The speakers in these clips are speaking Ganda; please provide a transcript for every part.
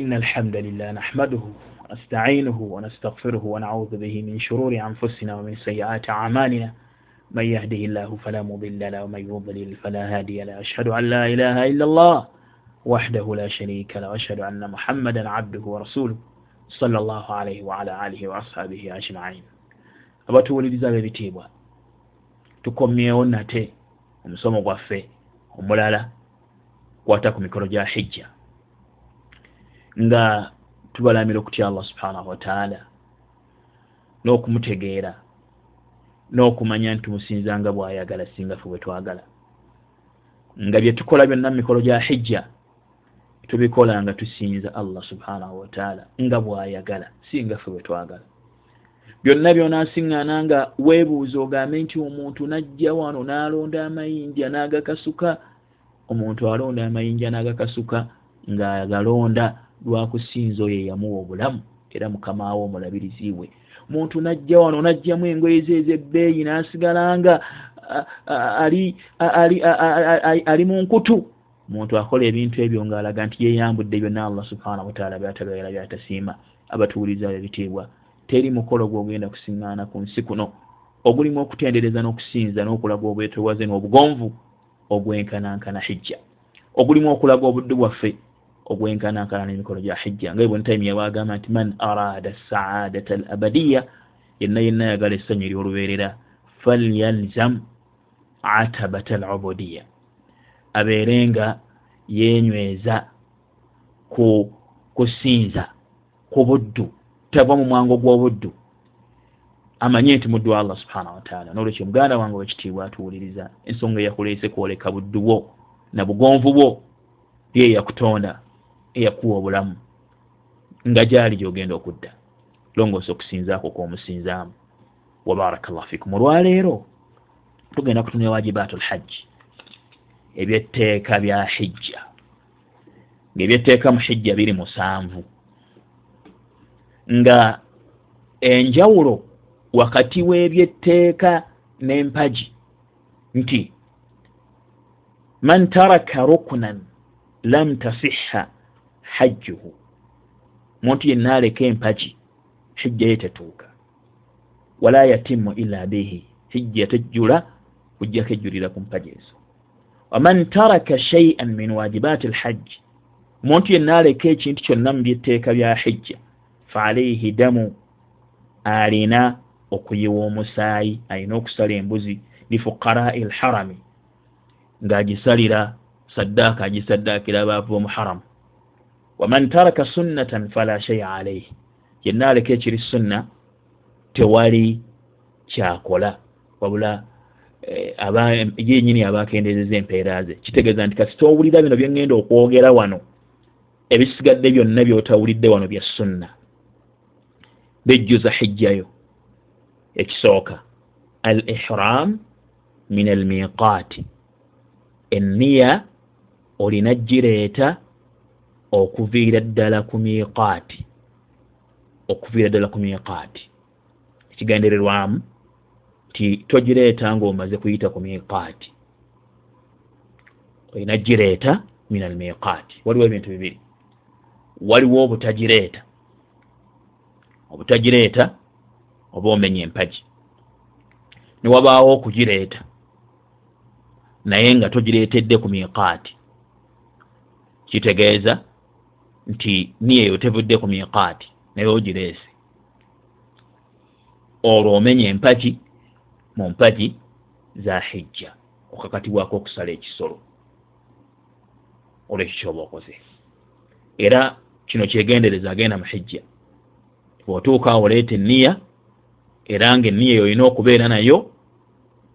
إن الحمد لله نحمده ونستعينه ونستغفره ونعوذ به من شرور أنفسنا ومن سيئات أعمالنا. من يهده الله فلا مضل له ومن يضلل فلا هادي له. أشهد أن لا إله إلا الله وحده لا شريك له وأشهد أن محمدا عبده ورسوله صلى الله عليه وعلى آله وأصحابه أجمعين. Abatuwuliriza b'ebitiibwa tukomyewo nate omusomo gwaffe omulala kwata ku mikolo gya hijja. Nga tubalamira okutya allah subhanahu wataala n'okumutegeera n'okumanya nti tumusinza nga bw'ayagala singa fe bwe twagala. Nga bye tukola byonna mu mikolo gya hijja tubikola nga tusinza allah subhanahu wataala nga bw'ayagala singa fe bwe twagala. Byonna byonaasiŋŋaana nga weebuuza ogambe nti omuntu najja wano n'alonda amayinja n'agakasuka omuntu alonda amayinja n'agakasuka ng'agalonda lwakusinza oyo eyamuwa obulamu era mukamawo omulabirizi we. Muntu najja wano najjamu engoye ze ezebbeeyi n'asigala nga ali mu nkutu. Omuntu akola ebintu ebyo ng'alaga nti yeyambudde byonna allah subhanahu wataala byatabyayala byatasiima abatuwuliza ebitiibwa teri mukolo gwogenda kusiŋŋaana ku nsi kuno. Ogulimu okutendereza n'okusinza n'okulaga obwetowaze n'obugonvu ogwenkanankana hijja. Ogulimu okulaga obudde bwaffe ogwenkanankana n'emikolo gya hijja. Nga ibuni taimiya bwagamba nti man arada saadata al abadiya yenna yenna ayagala essanyu eryolubeerera falyalzam atabata al ubudiya abeere nga yenyweza ku kusinza ku buddu tava mu mwango gw'obuddu amanye nti muddu wa allah subhanahu wataala nolwekyo muganda wange wekitiibwa atuwuliriza ensonga eyakuleese kwoleka buddu bwo na bugonvu bwo ye eyakutonda eyakuwa obulamu nga gyali gyogenda okudda. Longoosa okusinzaako kwomusinzaamu. Wabaraka llah fikum. Olwaleero tugenda kutunira wajibaatu lhajji ebyetteeka bya hijja. Ngaebyetteeka mu hijja biri musanvu. Nga enjawulo wakati w'ebyetteeka n'empagi nti man taraka ruknan lam tasihha hajjuhu. Muntu yenna aleka empagi hijja ye tetuuka. Wala yatimmu illa bihi hijja tejjula kujjako ejjulira ku mpagi ezo. Waman taraka shaian min wajibaati lhajji omuntu yenna aleka ekintu kyonna mu byetteeka bya hijja faalaihi damu alina okuyiwa omusaayi alina okusala embuzi lifuqarai lharami ng'agisalira saddaaka agisaddaakira abaavu bomuharamu waman taraka sunnatan fala shaia alaihi yenna aleka ekiri sunna tewali kyakola. Wabula eh, yenyini abakendezeza empeera ze kitegeeza nti kasi towulira bino byeŋŋenda okwogera wano ebisigadde byonna byotawulidde wano bya sunna. Bejjuza hijjayo ekisooka. Al ihram min al miqaati enniya olina gireeta okuviira ddala ku miqaati okuviira ddala ku miqaati ekigendererwamu ti togireeta ngaomaze kuyita ku miqaati olina gireeta min al miqaati waliwo ebintu bibiri. Waliwo obutagireeta. Obutagireeta oba omenya empagi. Newabaawo okugireeta. Naye nga togireetedde ku miqaati kitegeeza nti niyeyo tevudde ku miqaati naye ogireese. Olwo omenya empagi mu mpagi za hijja okakatibwako okusala ekisolo. Olwekyo kyoba okoze. Era kino kyegendereza agenda mu hijja. Bw'otuuka oleeta enniya era nga enniya eyo olina okubeera nayo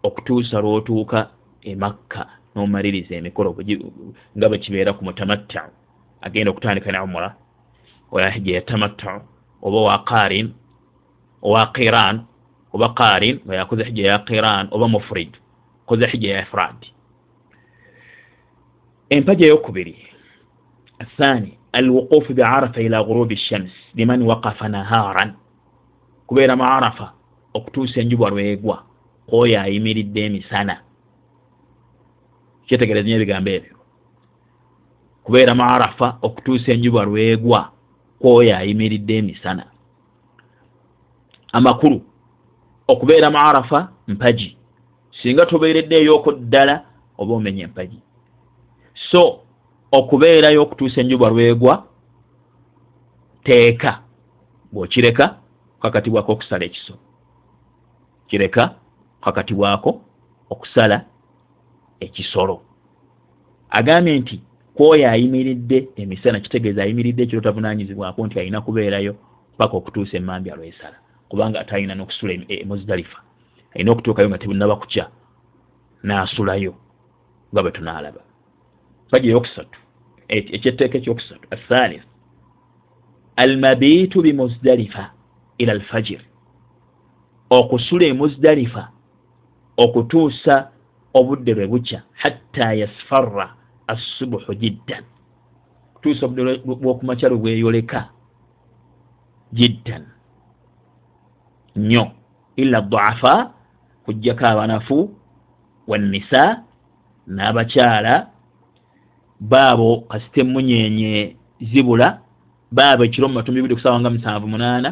okutuusa lw'otuuka e makka n'omaliriza emikolo nga bwe kibeera ku mutamatta agenda okutandika ne umura oya hijja ya tamatta oba wa qarin owa qiran oba qarin nga yakoze hijja ya qiran oba mufrid koze hijja ya ifrad empaja eyokubiri athani alwuqufu biarafa ila gurubi shams liman waqafa naharan. Kubeera mu arafa okutuusa enjuba lwegwa kwoyo ayimiridde emisana. Kyetegereza nyo ebigambo ebyo kubeera mu arafa okutuusa enjuba lwegwa kwoyo ayimiridde emisana. Amakulu okubeera mu arafa mpagi. Singa tobeeredde eyoko ddala oba omenya empagi so okubeerayo okutuusa enjuba lwegwa teeka. Bw'okireka kakatibwako okusala ekiso. Kireka kakatibwako okusala ekisolo. Agambye nti kwoyo ayimiridde emisana kitegeeza ayimiridde ekiro tavunanyizibwako nti alina kubeerayo paka okutuusa emambya lwesala kubanga atalina n'okusula emuzidalifa alina okutuukayo nga tebunaba kukya n'asulayo nga bwe tunaalaba. Faji eyokusatu ekyetteeka ekyokusatu athalis almabiitu bimuzdalifa ila alfajir. Okusula emuzdalifa okutuusa obudde lwe bukya hatta yasfarra assubuhu jiddan kutuusa obudde bwokumakya lwe bweyoleka jiddan nnyo illa duafa kujjako abanafu wannisa n'abakyala baabo kasite emunyenye zibula baabo ekiro mu matumi bibiri kusaawa nga musanvu munaana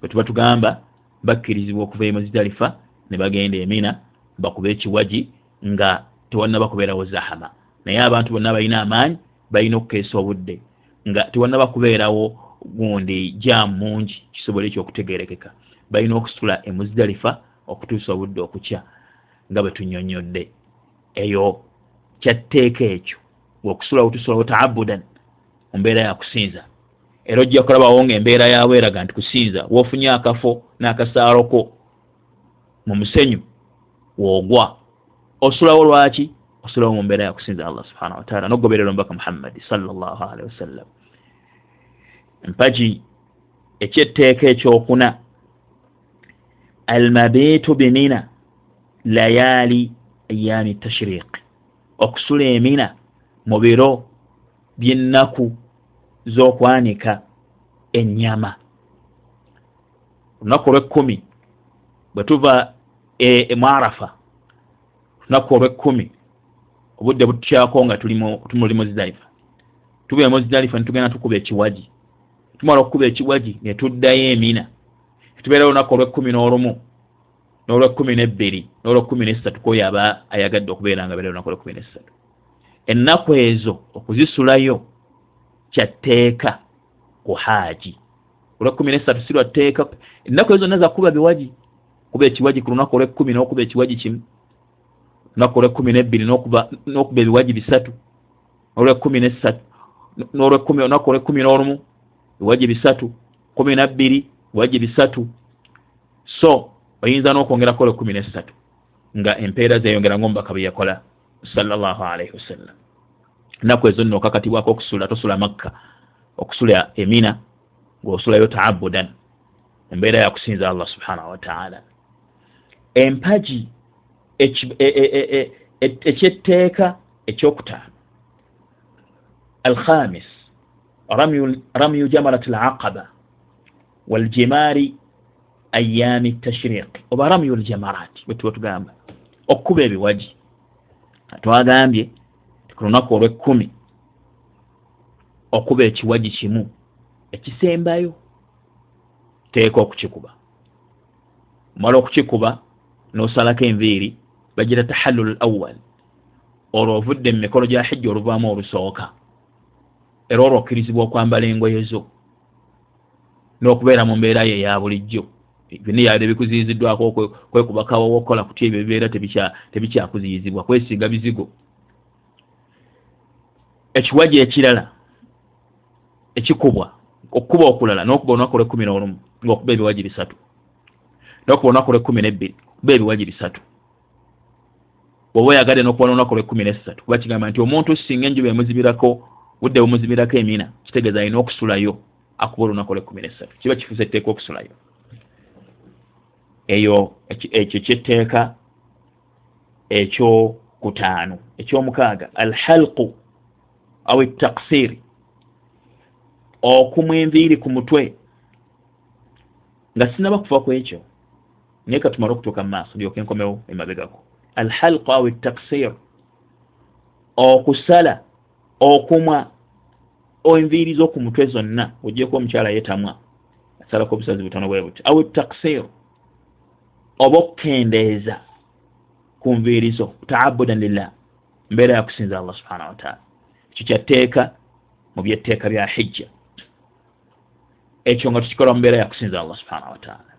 bwe tuba tugamba bakkirizibwa okuva emuzidalifa ne bagenda emina bakuba ekiwagi nga tewannaba kubeerawo zahama naye abantu bonna balina amaanyi balina okukeesa obudde. Nga tewannaba kubeerawo gundi jaamu mungi kisobole ekyokutegerekeka balina okusitula emuzidalifa okutuusa obudde okukya nga bwe tunyonyodde eyo kyatteeka ekyo okusulawo tusulawo taabudan mumbeera yakusinza era ojja kulabawo nga embeera yaabwe eraga nti kusinza wofunye akafo n'akasaaloko mu musenyu woogwa osulawo lwaki osulawo mu mbeera yakusinza allah subhana wataala nogoberera omubaka muhammadi salllah alihi wasallam mpaki ekyetteeka ekyokuna almabitu bimina layaali ayaami tashriqi okusula emina mu biro by'ennaku z'okwanika ennyama. Olunaku olw'ekkumi bwe tuva e, mu arafa olunaku olw'ekkumi obudde butukyako nga tumuli muzidalifa tubeera muzidalifa netugenda tukuba ekiwagi. Tumala okukuba ekiwagi netuddayo emina tubeera olunaku olw'ekkumi n'olumu n'olw'ekkumi n'ebbiri n'olw'ekkumi n'essatu kwoyo aba ayagadde okubeera nga beera olunaku olw'ekkumi n'essatu. Ennaku ezo okuzisulayo kyatteeka ku haaji. Olwekumi nesatu si lwatteeka ennaku ezo zonna zakuba biwagi kuba ekiwagi ku lunaku olwekumi n'okuba ekiwagi kimu lunaku olwekumi nebbiri n'okuba ebiwagi bisatu olwekumi nesatu nolwekumi olunaku olwekumi n'olumu biwagi bisatu kumi nabbiri biwagi bisatu. So oyinza n'okwongerako olwekumi nesatu nga empeera zeyongera ngaomubaka bwe yakola sallallahu alaihi wasallam enaku ezo nno okakatibwako okusula tosula makka okusula emina ngaosulayo taabudan embeera yakusinza allah subhanahu wataala empagi ekyetteeka e, e, e, ekyokutaano. Alkhamis ramyu jamarat alaqaba waljimaari ayaami tashriqi oba ramyu ljamarat bwetuba tugamba. Okukuba ebiwagi twagambye ku lunaku olw'ekkumi okuba ekiwagi kimu ekisembayo teeka okukikuba. Omala okukikuba n'osalako enviiri bagira tahallul awal olwo ovudde mu mikolo gya hijja oluvaamu olusooka. Era olwo okkirizibwa okwambala engoye zo n'okubeera mu mbeera yo eya bulijjo. Byonna yali bikuziyiziddwako kwekubakawo wokukola kutya ebyo bibeera tebikyakuziyizibwa kwesiiga bizigo. Ekiwaji ekirala ekikubwa okukuba okulala nokuba olunaku lwekumi n'olumu ngaokuba ebiwaji bisatu nokuba olunaku lwekumi nebbiri kuba ebiwaji bisatu oba oyagadde nokuba nolunaku lwekumi nesatu kuba kigamba nti omuntu singa enjuba emuzibirako budde bumuzibirako emina kitegeeza alina okusulayo akuba olunaku lwekumi nesatu kiba kifuza etteeka okusulayo. Eyo ekyo kyetteeka ekyokutaano ekyomukaaga alhalqu aw etaksir okumwa enviiri ku mutwe nga sinaba kuva ku ekyo naye katumale okutuuka mu maaso lyoka enkomewo emabegako alhalqa aw etaksir okusala okumwa enviiri z'oku mutwe zonna ogyeko omukyala yetamwa asalako obusazi butono bwe buti awe taksir oba okukendeeza ku nviiri zo taabudan lillah mbeera yakusinza allah subhanahu wataala ekyo kyatteeka mu byetteeka bya hijja ekyo nga tukikola mu mbeera yakusinza allah subhanahu wataala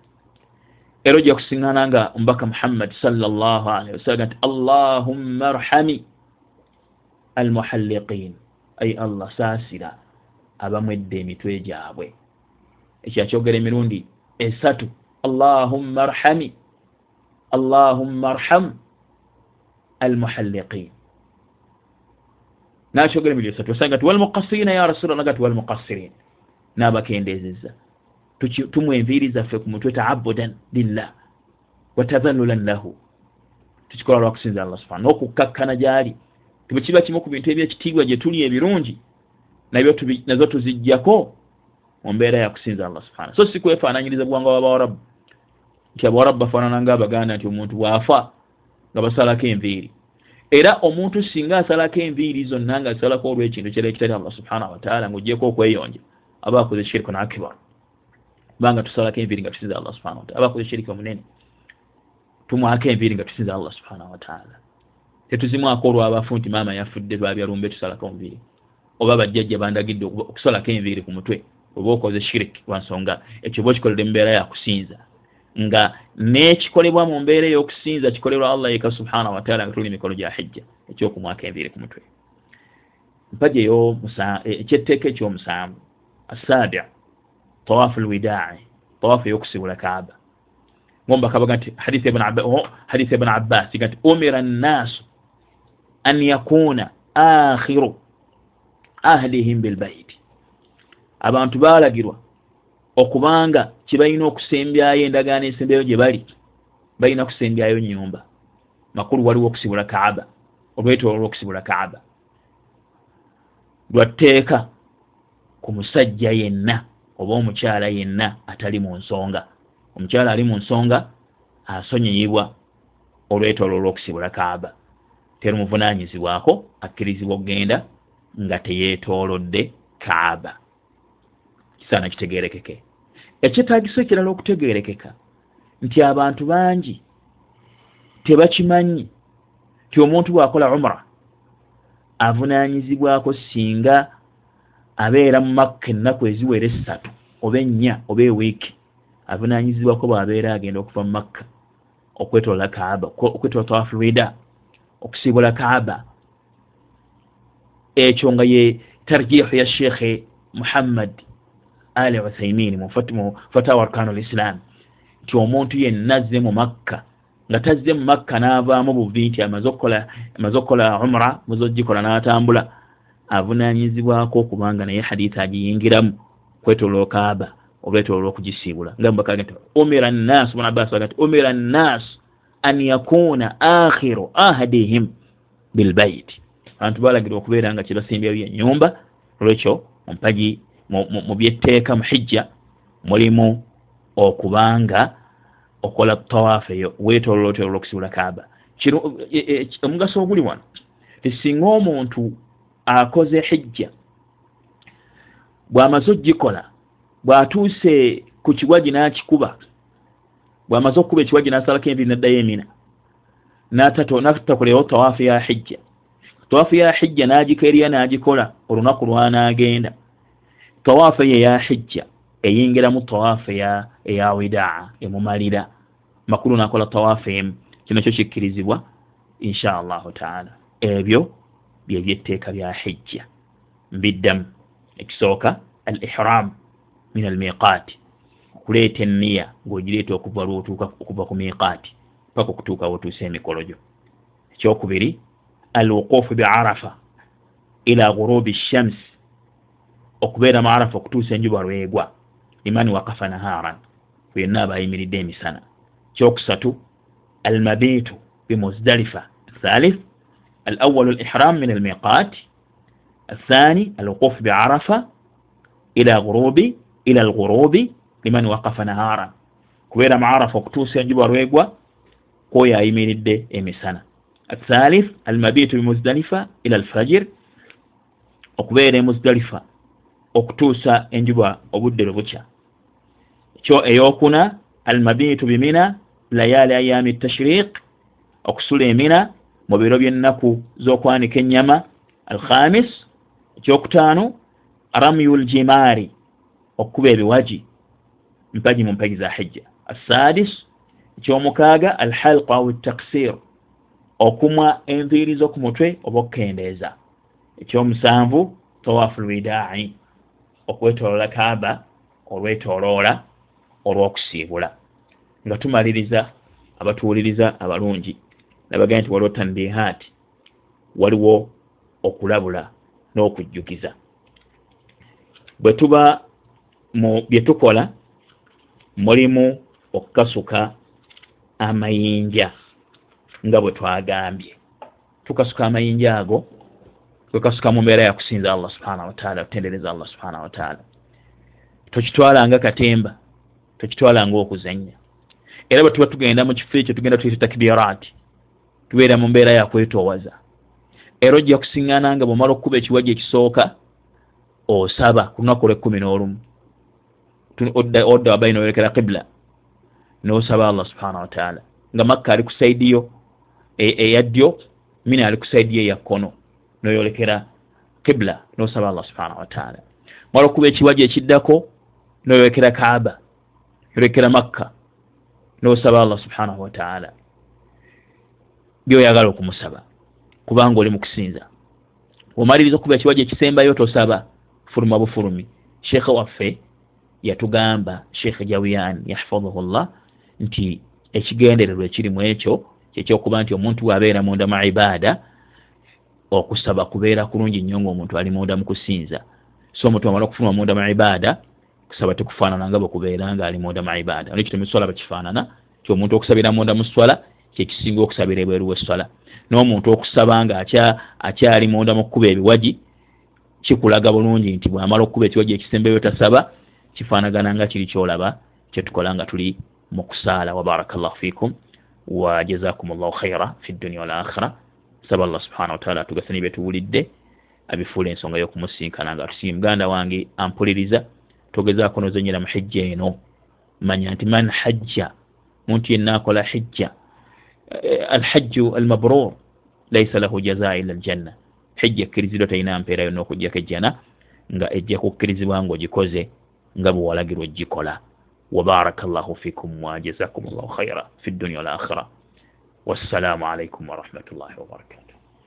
era ojja kusiŋŋana nga omubaka muhammad salllah alihi wasallam. Nti allahumma arhami almuhalliqin. Ai allah saasira abamwedde emitwe gyabwe ekyo akyogera emirundi esatu allahumma arhami. Allahumma arham almuhalliqin. Nakyogera emirundi esatu osanga ti walmuqasirina ya rasulllah nga ti walmuqasirin n'abakendezeza tumu enviiri zaffe ku mutwe taabudan lillah watazannulan lahu. Tukikola lwakusinza allah subhana n'okukkakkana gyali. Tibe kiba kimu ku bintu ebyekitiibwa gye tuli ebirungi nazo tuzijjako mu mbeera yakusinza allah subhana so si kwefaananyiriza buwanga wabawarabu nti abawarabu bafaanana nga abaganda nti omuntu bwafa nga basalako enviiri. Era omuntu singa asalako enviiri zonna nga asalako olwekintu kyera ekitali allah subhanahu wataala ngaogyeko okweyonja aba akoze shirku nakibar kubanga tusalako enviiri nga tusinza allah subhana wataala aba akoze shiriki omunene tumwako enviiri nga tusinza allah subhanahu wataala tetuzimwako olwabafu nti maama yafudde lwabyalumbe tusalako nviiri oba bajjajja bandagidde okusalako enviiri ku mutwe oba okoze shiriki lwansonga ekyo oba okikolere mu mbeera yakusinza. Nga nekikolebwa mu mbeera ey'okusinza kikolerwa allah yeka subhanahu wataala nga tuli mikolo gya hijja ekyokumwaka enviiri ku mutwe. Mpaja ekyetteeka ekyomusanvu asabi tawafu lwidaai tawafu ey'okusibula kaaba ngombakabaga nti hadisi ibn abbas ga nti umira nnaasu an yakuna akhiru ahlihim bilbaiti abantu balagirwa okubanga kyebalina okusembyayo endagaano ensembyayo gye bali balina kusembyayo nyumba makulu waliwo okusibula kaaba olwetolo lwokusibula kaaba. Lwatteeka ku musajja yenna oba omukyala yenna atali mu nsonga. Omukyala ali mu nsonga asonyiyibwa olwetolo olwokusibula kaaba. Teri muvunanyizibwako akkirizibwa okgenda nga teyeetoolodde kaaba. Kisaana kitegerekeke ekyetaagiso ekirala okutegerekeka nti abantu bangi tebakimanyi ti omuntu bw'akola umra avunaanyizibwako singa abeera mu makka ennaku eziwera essatu oba ennya oba ewiiki avunaanyizibwako bw'abeera agenda okuva mu makka okwetolola kaaba okwetola tawafurida okusiibula kaaba. Ekyo nga ye tarjihu ya sheekhe muhammad ali uthaimin mu fatawa arkanu lislam nti omuntu yenna azze mu makka nga tazze mu makka n'avaamu buvi nti amaze okukola umra muze ogikola n'atambula avunanyizibwako okubanga naye haditha agiyingiramu. Kwetolola okaaba olwetolola okugisiibula nga mubakage nti umira nnas bn abbas aga nti umira nnas an yakuna akhiru ahadihim bilbaiti abantu balagirwa okubeera nga kyebasimbyayo enyumba olwekyo ompagi mu byetteeka mu hijja mulimu okubanga okola tawaafu eyo weetolola otolola okusibula kaaba. E, e, omugaso oguli wano tisinga omuntu akoze hijja. Bw'amaze ogikola bw'atuuse ku kiwagi n'akikuba bw'amaze okukuba ekiwagi n'asalako enviri naddayo emina natatakolewo tawaafu ya hijja. Tawaafu ya hijja n'agikeerya n'agikola olunaku lwanaagenda tawaafu eyo eya hijja eyingiramu tawaafu eya widaa emumalira. Makulu nakola tawaafu emu. Kino kyo kikkirizibwa insha allahu taala. Ebyo byebyetteeka bya hijja. Mbiddamu ekisooka al ihram min al miqaati okuleeta enniya ngaogireeta okuva lwotuuka okuva ku miqaati paka okutuuka wotuusa emikolo gyo. Ekyokubiri al wuquufu bi arafa ila gurubi shamsi okubeera maarafu okutuusa enjuba lwegwa imani wakafa naharan yenna abayimiridde emisana. Kyokusatu almabitu bimuzdalifa athalith alawalu alihram min almiqat athani alwuqufu biarafa ila gurubi ila algurubi liman wakafa naharan kubeera maarafu okutuusa enjuba lwegwa kwoyo ayimiridde emisana athalith almabitu bimuzdalifa ila alfajir okubeera emuzdalifa okutuusa enjuba obudde lwe bukya ekyo eyokuna almabitu bimina layaali ayami tashriq okusula emina mu biro byennaku z'okwanika ennyama alkhamis ekyokutaano ramyu ljimaari okukuba ebiwaji mpagi mu mpagi za hijja. Assadis ekyomukaaga alhalqa au taksir okumwa enviiri z'oku mutwe oba okukendeeza ekyomusanvu tawaafu lwidaai okwetoloola kaaba olwetoloola olw'okusiibula. Nga tumaliriza abatuwuliriza abalungi nabagaa nti waliwo tanbihaati waliwo okulabula n'okujjukiza. Bwe tuba mu bye tukola mulimu okukasuka amayinja nga bwe twagambye. Tukasuka amayinja ago twekasuka mu mbeera yakusinza allah subhanahu wataala kutendereza allah subhanahu wataala tokitwalanga katemba tokitwalanga okuzanya era bwe tuba tugenda mu kifo ekyo tugenda tuyita takbiraati tubeera mu mbeera yakwetoowaza era ojja kusiŋŋana nga bwomala okukuba ekiwajja ekisooka osaba ku lunaku olwekumi n'olumu. Odda wabayi noyolekera qibula nosaba allah subhanahu wataala nga makka ali ku saidiyo eyaddyo mina ali ku saidiyo eyakkono noyolekera qibula nosaba allah subhanahu wataala mala okuba ekiwajja ekiddako noyolekera kaaba yolekera makka nosaba allah subhanahu wataala byoyagala okumusaba kubanga oli mukusinza omaliriza okuba ekiwajja ekisembayo tosaba fuluma bufulumi sheekha waffe yatugamba sheekh jawiyan yahfaduhu llah nti ekigendererwa ekirimu ekyo kyekyokuba nti omuntu waabeera munda mu ibaada okusaba kubeera kulungi nnyo ngaomuntu ali munda mukusinza so omuntu amala okufuluma munda mu ibaada kusaba tekufaanana nga bwekubeera nga ali munda mu ibaada. Olekyo temuswala bakifaanana ti omuntu okusabira munda mu swala kyekisinga okusabira ebweru weswala n'omuntu okusaba nga akyali munda mu kkuba ebiwagi kikulaga bulungi nti bwamala okkuba ekiwagi ekisembeyo tasaba kifaanagana nga kiri kyolaba kyetukola nga tuli mu kusaala. Wabaraka llahu fikum wa jazakum llahu khaira fi dduniya wal akhira saba allah subhanahu wataala atugase nibyetuwulidde abifuula ensonga y'okumusinkana nga tusi muganda wange ampuliriza togezaako nozenyera mu hijja eno. Manya nti man hajja muntu yenna akola hijja alhajju almabrur laisa lahu jaza ila aljanna hijja ekkiriziddwa talina mpeera yonna okugjako ejjana nga ejja kukkirizibwa ngaogikoze nga bwe walagirwa ogikola wabaraka llahu fikum wajazakum llahu khaira fi dduniya walakhira wassalaamu alaikum warahmatullahi wabarakatu